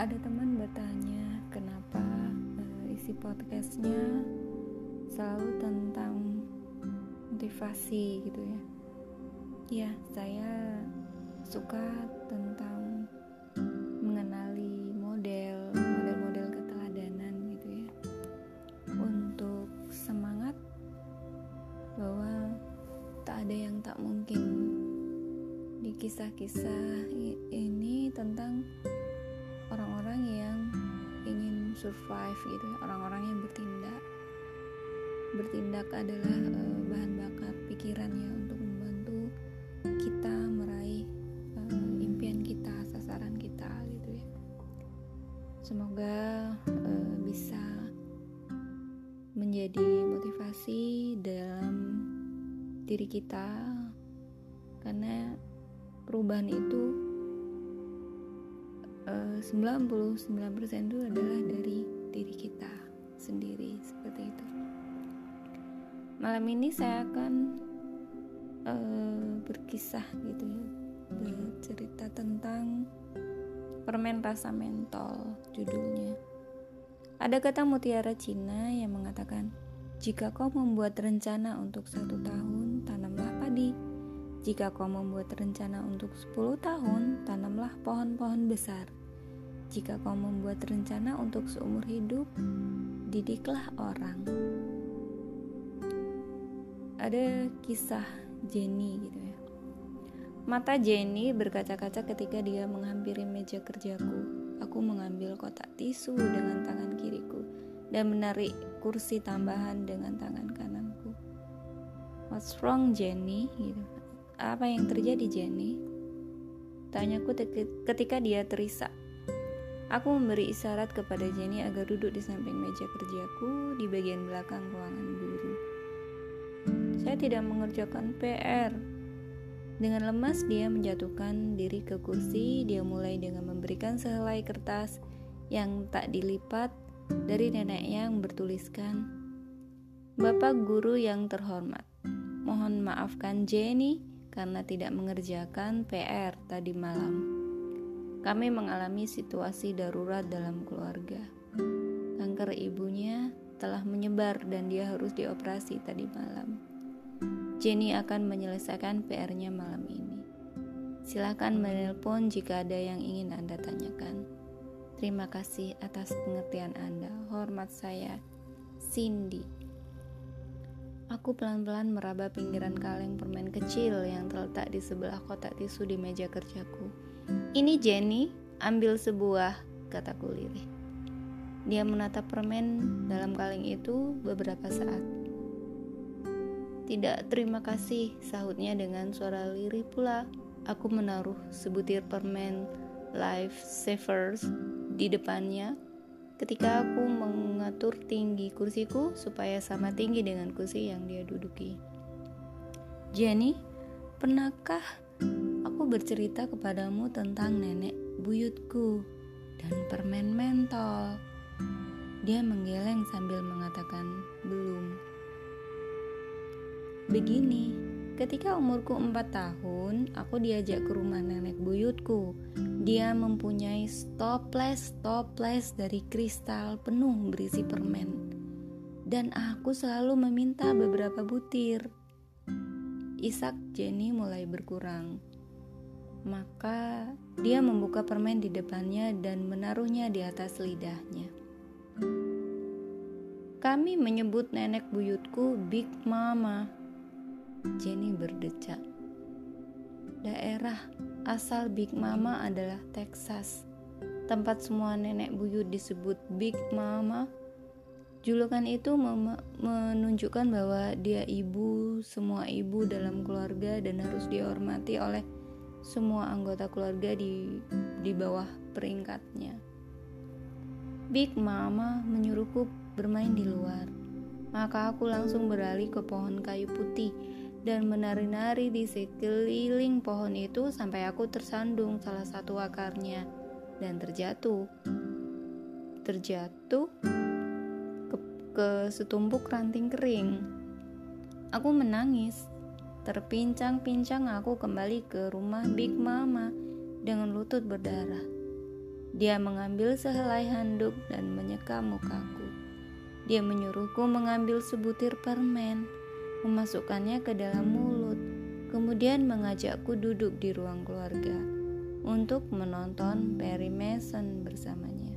ada teman bertanya kenapa uh, isi podcastnya selalu tentang motivasi? Gitu ya. Ya saya suka tentang mengenali model model-model keteladanan gitu ya. Untuk semangat bahwa tak ada yang tak mungkin. Di kisah-kisah ini tentang orang-orang yang ingin survive gitu ya orang-orang yang bertindak. Bertindak adalah uh, bahan bakar pikiran ya untuk membantu kita meraih uh, impian kita sasaran kita gitu ya. Semoga uh, bisa menjadi motivasi dalam diri kita karena perubahan itu 99% itu adalah dari diri kita sendiri seperti itu. Malam ini saya akan uh, berkisah gitu ya, bercerita tentang permen rasa mentol judulnya. Ada kata mutiara Cina yang mengatakan, jika kau membuat rencana untuk satu tahun, tanamlah padi. Jika kau membuat rencana untuk 10 tahun, tanamlah pohon-pohon besar. Jika kau membuat rencana untuk seumur hidup, didiklah orang. Ada kisah Jenny gitu ya. Mata Jenny berkaca-kaca ketika dia menghampiri meja kerjaku. Aku mengambil kotak tisu dengan tangan kiriku dan menarik kursi tambahan dengan tangan kananku. What's wrong Jenny? Gitu. Apa yang terjadi Jenny? Tanyaku ketika dia terisak Aku memberi isyarat kepada Jenny agar duduk di samping meja kerjaku di bagian belakang ruangan guru. Saya tidak mengerjakan PR. Dengan lemas dia menjatuhkan diri ke kursi, dia mulai dengan memberikan sehelai kertas yang tak dilipat dari nenek yang bertuliskan Bapak guru yang terhormat, mohon maafkan Jenny karena tidak mengerjakan PR tadi malam. Kami mengalami situasi darurat dalam keluarga. Kanker ibunya telah menyebar dan dia harus dioperasi tadi malam. Jenny akan menyelesaikan PR-nya malam ini. Silakan menelpon jika ada yang ingin Anda tanyakan. Terima kasih atas pengertian Anda. Hormat saya, Cindy. Aku pelan-pelan meraba pinggiran kaleng permen kecil yang terletak di sebelah kotak tisu di meja kerjaku. Ini Jenny, ambil sebuah, kataku lirih. Dia menatap permen dalam kaleng itu beberapa saat. Tidak, terima kasih, sahutnya dengan suara lirih pula. Aku menaruh sebutir permen Life Savers di depannya ketika aku mengatur tinggi kursiku supaya sama tinggi dengan kursi yang dia duduki. Jenny, pernahkah aku bercerita kepadamu tentang nenek buyutku dan permen mentol. Dia menggeleng sambil mengatakan, "Belum." Begini, ketika umurku 4 tahun, aku diajak ke rumah nenek buyutku. Dia mempunyai toples-toples dari kristal penuh berisi permen. Dan aku selalu meminta beberapa butir. Isak Jenny mulai berkurang. Maka dia membuka permen di depannya dan menaruhnya di atas lidahnya. Kami menyebut nenek buyutku Big Mama. Jenny berdecak. Daerah asal Big Mama adalah Texas. Tempat semua nenek buyut disebut Big Mama. Julukan itu menunjukkan bahwa dia ibu, semua ibu dalam keluarga dan harus dihormati oleh semua anggota keluarga di di bawah peringkatnya. Big Mama menyuruhku bermain di luar. Maka aku langsung beralih ke pohon kayu putih dan menari-nari di sekeliling pohon itu sampai aku tersandung salah satu akarnya dan terjatuh. Terjatuh ke, ke setumpuk ranting kering. Aku menangis Terpincang-pincang aku kembali ke rumah Big Mama dengan lutut berdarah. Dia mengambil sehelai handuk dan menyeka mukaku. Dia menyuruhku mengambil sebutir permen, memasukkannya ke dalam mulut, kemudian mengajakku duduk di ruang keluarga untuk menonton Perry Mason bersamanya.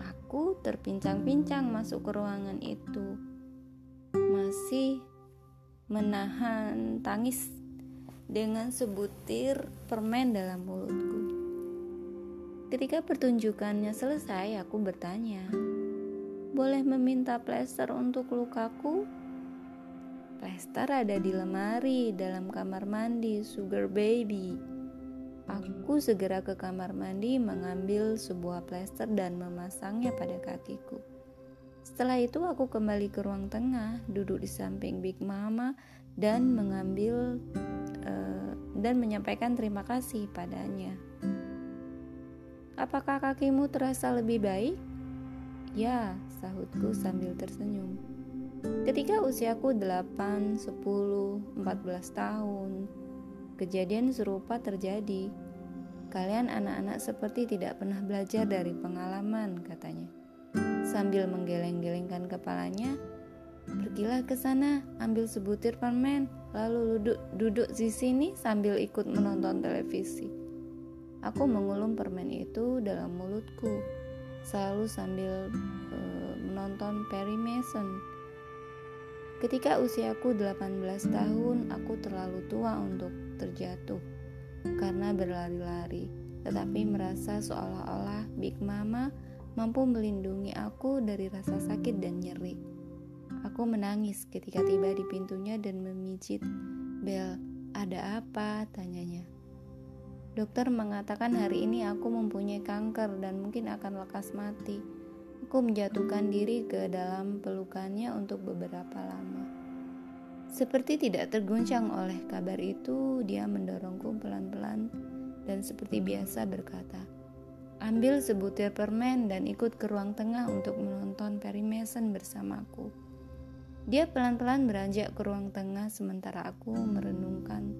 Aku terpincang-pincang masuk ke ruangan itu, masih menahan tangis dengan sebutir permen dalam mulutku. Ketika pertunjukannya selesai, aku bertanya, "Boleh meminta plester untuk lukaku?" Plester ada di lemari dalam kamar mandi, Sugar Baby. Aku segera ke kamar mandi mengambil sebuah plester dan memasangnya pada kakiku. Setelah itu aku kembali ke ruang tengah, duduk di samping Big Mama dan mengambil uh, dan menyampaikan terima kasih padanya. Apakah kakimu terasa lebih baik? Ya, sahutku sambil tersenyum. Ketika usiaku 8, 10, 14 tahun, kejadian serupa terjadi. Kalian anak-anak seperti tidak pernah belajar dari pengalaman, katanya. Sambil menggeleng-gelengkan kepalanya, pergilah ke sana, ambil sebutir permen, lalu duduk, duduk di sini sambil ikut menonton televisi. Aku mengulum permen itu dalam mulutku, selalu sambil uh, menonton Perry Mason. Ketika usiaku 18 tahun, aku terlalu tua untuk terjatuh karena berlari-lari, tetapi merasa seolah-olah Big Mama mampu melindungi aku dari rasa sakit dan nyeri. Aku menangis ketika tiba di pintunya dan memijit. Bel, ada apa? tanyanya. Dokter mengatakan hari ini aku mempunyai kanker dan mungkin akan lekas mati. Aku menjatuhkan diri ke dalam pelukannya untuk beberapa lama. Seperti tidak terguncang oleh kabar itu, dia mendorongku pelan-pelan dan seperti biasa berkata, Ambil sebutir permen dan ikut ke ruang tengah untuk menonton Perry Mason bersamaku. Dia pelan-pelan beranjak ke ruang tengah sementara aku merenungkan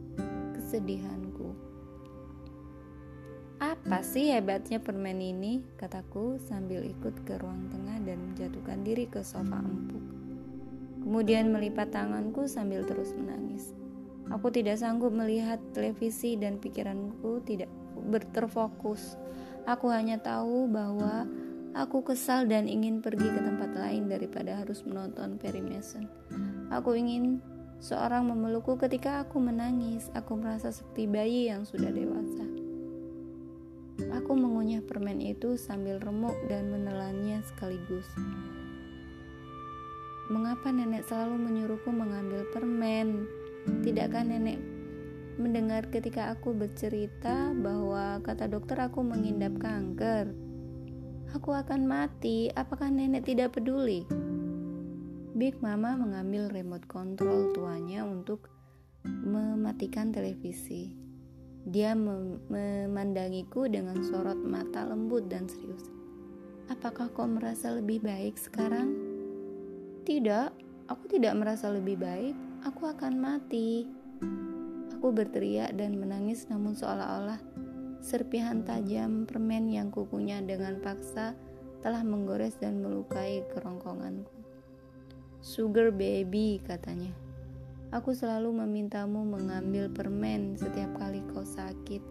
kesedihanku. Apa sih hebatnya permen ini? Kataku sambil ikut ke ruang tengah dan menjatuhkan diri ke sofa empuk. Kemudian melipat tanganku sambil terus menangis. Aku tidak sanggup melihat televisi dan pikiranku tidak berterfokus. Aku hanya tahu bahwa aku kesal dan ingin pergi ke tempat lain daripada harus menonton Perry Mason. Aku ingin seorang memelukku ketika aku menangis. Aku merasa seperti bayi yang sudah dewasa. Aku mengunyah permen itu sambil remuk dan menelannya sekaligus. Mengapa nenek selalu menyuruhku mengambil permen? Tidakkah nenek mendengar ketika aku bercerita bahwa kata dokter aku mengidap kanker? Aku akan mati, apakah nenek tidak peduli? Big Mama mengambil remote control tuanya untuk mematikan televisi. Dia mem memandangiku dengan sorot mata lembut dan serius. Apakah kau merasa lebih baik sekarang? Tidak, aku tidak merasa lebih baik. Aku akan mati. Aku berteriak dan menangis namun seolah-olah serpihan tajam permen yang kukunya dengan paksa telah menggores dan melukai kerongkonganku. Sugar baby katanya. Aku selalu memintamu mengambil permen setiap kali kau sakit,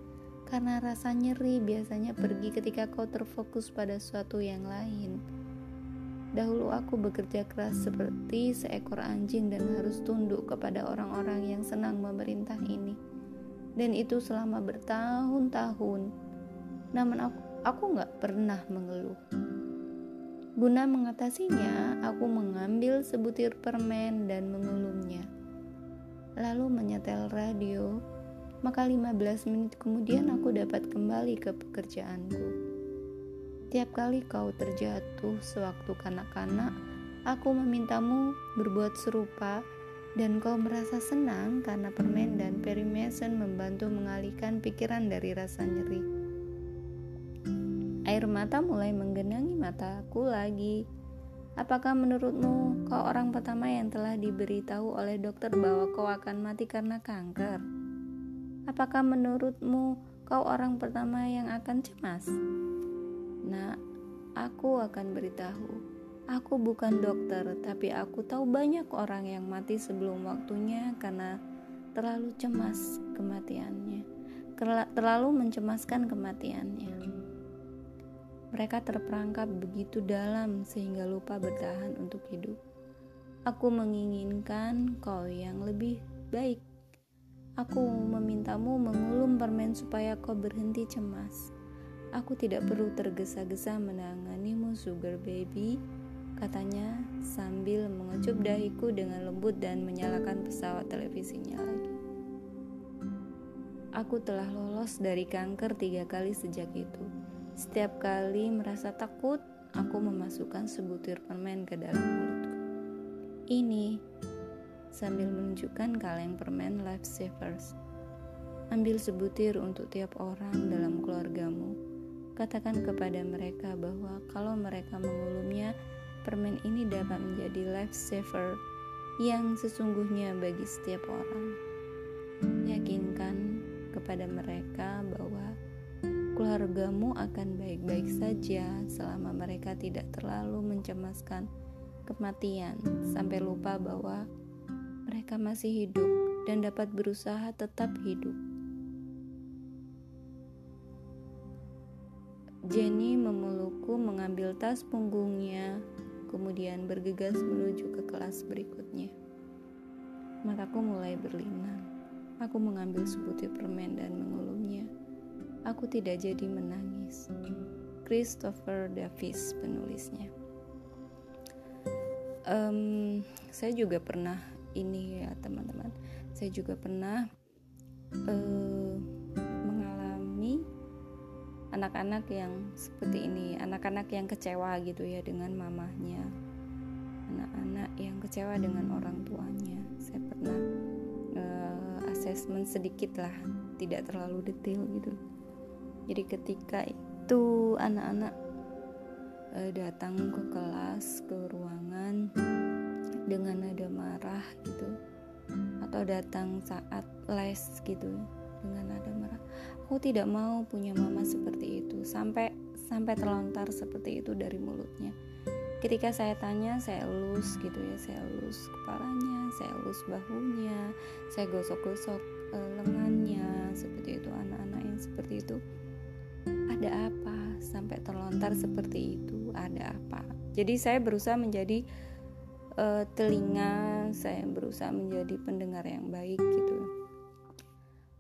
karena rasa nyeri biasanya pergi ketika kau terfokus pada suatu yang lain. Dahulu aku bekerja keras seperti seekor anjing dan harus tunduk kepada orang-orang yang senang memerintah ini. Dan itu selama bertahun-tahun. Namun aku aku nggak pernah mengeluh. Guna mengatasinya, aku mengambil sebutir permen dan mengulumnya lalu menyetel radio, maka 15 menit kemudian aku dapat kembali ke pekerjaanku. Tiap kali kau terjatuh sewaktu kanak-kanak, aku memintamu berbuat serupa dan kau merasa senang karena permen dan Perry Mason membantu mengalihkan pikiran dari rasa nyeri. Air mata mulai menggenangi mataku lagi. Apakah menurutmu kau orang pertama yang telah diberitahu oleh dokter bahwa kau akan mati karena kanker? Apakah menurutmu kau orang pertama yang akan cemas. Nah, aku akan beritahu. Aku bukan dokter, tapi aku tahu banyak orang yang mati sebelum waktunya karena terlalu cemas kematiannya, terlalu mencemaskan kematiannya. Mereka terperangkap begitu dalam sehingga lupa bertahan untuk hidup. Aku menginginkan kau yang lebih baik. Aku memintamu mengulum permen supaya kau berhenti cemas. Aku tidak perlu tergesa-gesa menanganimu, sugar baby, katanya sambil mengecup dahiku dengan lembut dan menyalakan pesawat televisinya lagi. Aku telah lolos dari kanker tiga kali sejak itu. Setiap kali merasa takut, aku memasukkan sebutir permen ke dalam mulutku. Ini sambil menunjukkan kaleng permen Lifesavers. Ambil sebutir untuk tiap orang dalam keluargamu. Katakan kepada mereka bahwa kalau mereka mengulumnya, permen ini dapat menjadi lifesaver yang sesungguhnya bagi setiap orang. Yakinkan kepada mereka bahwa keluargamu akan baik-baik saja selama mereka tidak terlalu mencemaskan kematian sampai lupa bahwa mereka masih hidup dan dapat berusaha tetap hidup. Jenny memelukku mengambil tas punggungnya kemudian bergegas menuju ke kelas berikutnya. Mataku mulai berlinang. Aku mengambil sebutir permen dan mengulumnya. Aku tidak jadi menangis. Christopher Davis penulisnya. Um, saya juga pernah ini ya teman-teman. Saya juga pernah uh, anak-anak yang seperti ini anak-anak yang kecewa gitu ya dengan mamahnya anak-anak yang kecewa dengan orang tuanya. Saya pernah uh, assessment sedikit lah tidak terlalu detail gitu. Jadi ketika itu anak-anak uh, datang ke kelas ke ruangan dengan nada marah gitu atau datang saat les gitu dengan nada marah aku tidak mau punya mama seperti itu sampai sampai terlontar seperti itu dari mulutnya. Ketika saya tanya saya elus gitu ya saya elus kepalanya saya elus bahunya saya gosok-gosok uh, lengannya seperti itu anak-anak yang seperti itu. Ada apa sampai terlontar seperti itu? Ada apa? Jadi saya berusaha menjadi uh, telinga saya berusaha menjadi pendengar yang baik gitu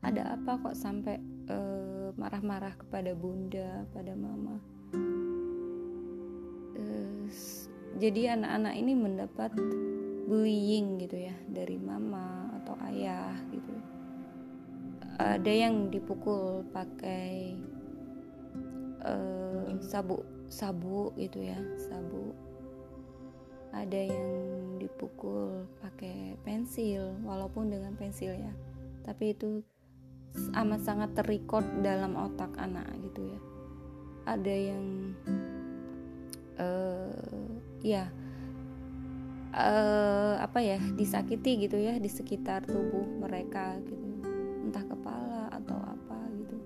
ada apa kok sampai uh, marah-marah kepada bunda pada mama? Uh, jadi anak-anak ini mendapat bullying gitu ya dari mama atau ayah gitu. Ada yang dipukul pakai uh, sabuk sabuk gitu ya sabuk ada yang dipukul pakai pensil walaupun dengan pensil ya. Tapi itu amat sangat terrecord dalam otak anak gitu ya. Ada yang uh, ya uh, apa ya disakiti gitu ya di sekitar tubuh mereka gitu. Entah kepala atau apa gitu.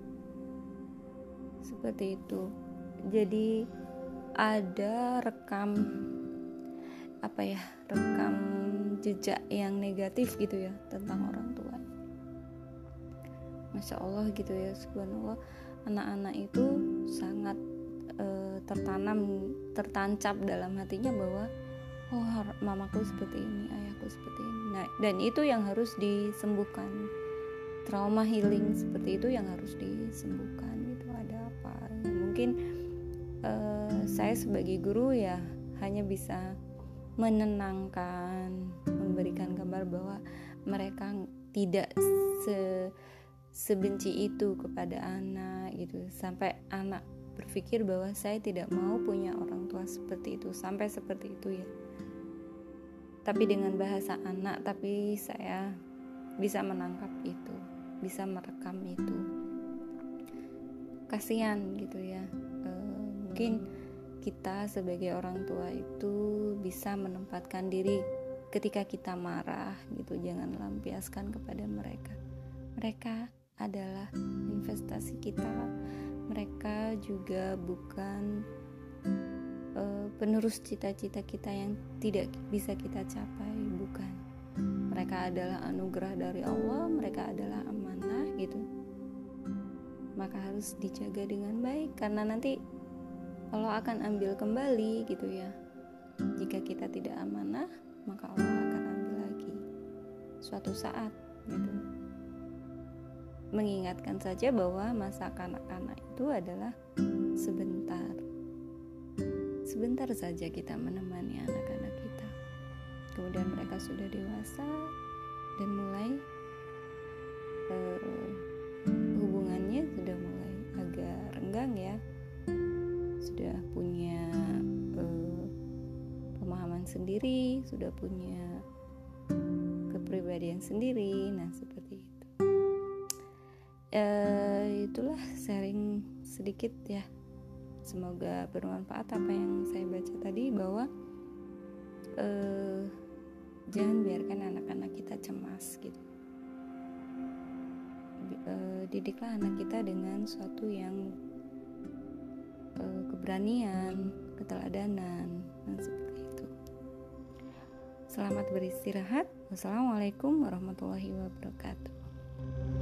Seperti itu. Jadi ada rekam apa ya rekam jejak yang negatif gitu ya tentang orang tua masya Allah gitu ya subhanallah. Anak-anak itu sangat e, tertanam tertancap dalam hatinya bahwa oh mamaku seperti ini ayahku seperti ini. Nah dan itu yang harus disembuhkan. Trauma healing seperti itu yang harus disembuhkan itu ada apa? Ya, mungkin e, saya sebagai guru ya hanya bisa menenangkan memberikan kabar bahwa mereka tidak se sebenci itu kepada anak gitu. Sampai anak berpikir bahwa saya tidak mau punya orang tua seperti itu sampai seperti itu ya. Tapi dengan bahasa anak tapi saya bisa menangkap itu bisa merekam itu. Kasihan gitu ya. E, mungkin kita sebagai orang tua itu bisa menempatkan diri ketika kita marah gitu jangan lampiaskan kepada mereka. Mereka adalah investasi kita. Mereka juga bukan uh, penerus cita-cita kita yang tidak bisa kita capai bukan. Mereka adalah anugerah dari Allah mereka adalah amanah gitu. Maka harus dijaga dengan baik karena nanti Allah akan ambil kembali gitu ya. Jika kita tidak amanah maka Allah akan ambil lagi suatu saat gitu mengingatkan saja bahwa masa kanak-kanak itu adalah sebentar. Sebentar saja kita menemani anak-anak kita. Kemudian mereka sudah dewasa dan mulai uh, hubungannya sudah mulai agak renggang ya. Sudah punya uh, pemahaman sendiri, sudah punya kepribadian sendiri. Nah, seperti uh, itulah sharing sedikit ya. Semoga bermanfaat apa yang saya baca tadi bahwa uh, jangan biarkan anak-anak kita cemas gitu. Uh, didiklah anak kita dengan suatu yang uh, keberanian keteladanan dan seperti itu. Selamat beristirahat. Wassalamualaikum warahmatullahi wabarakatuh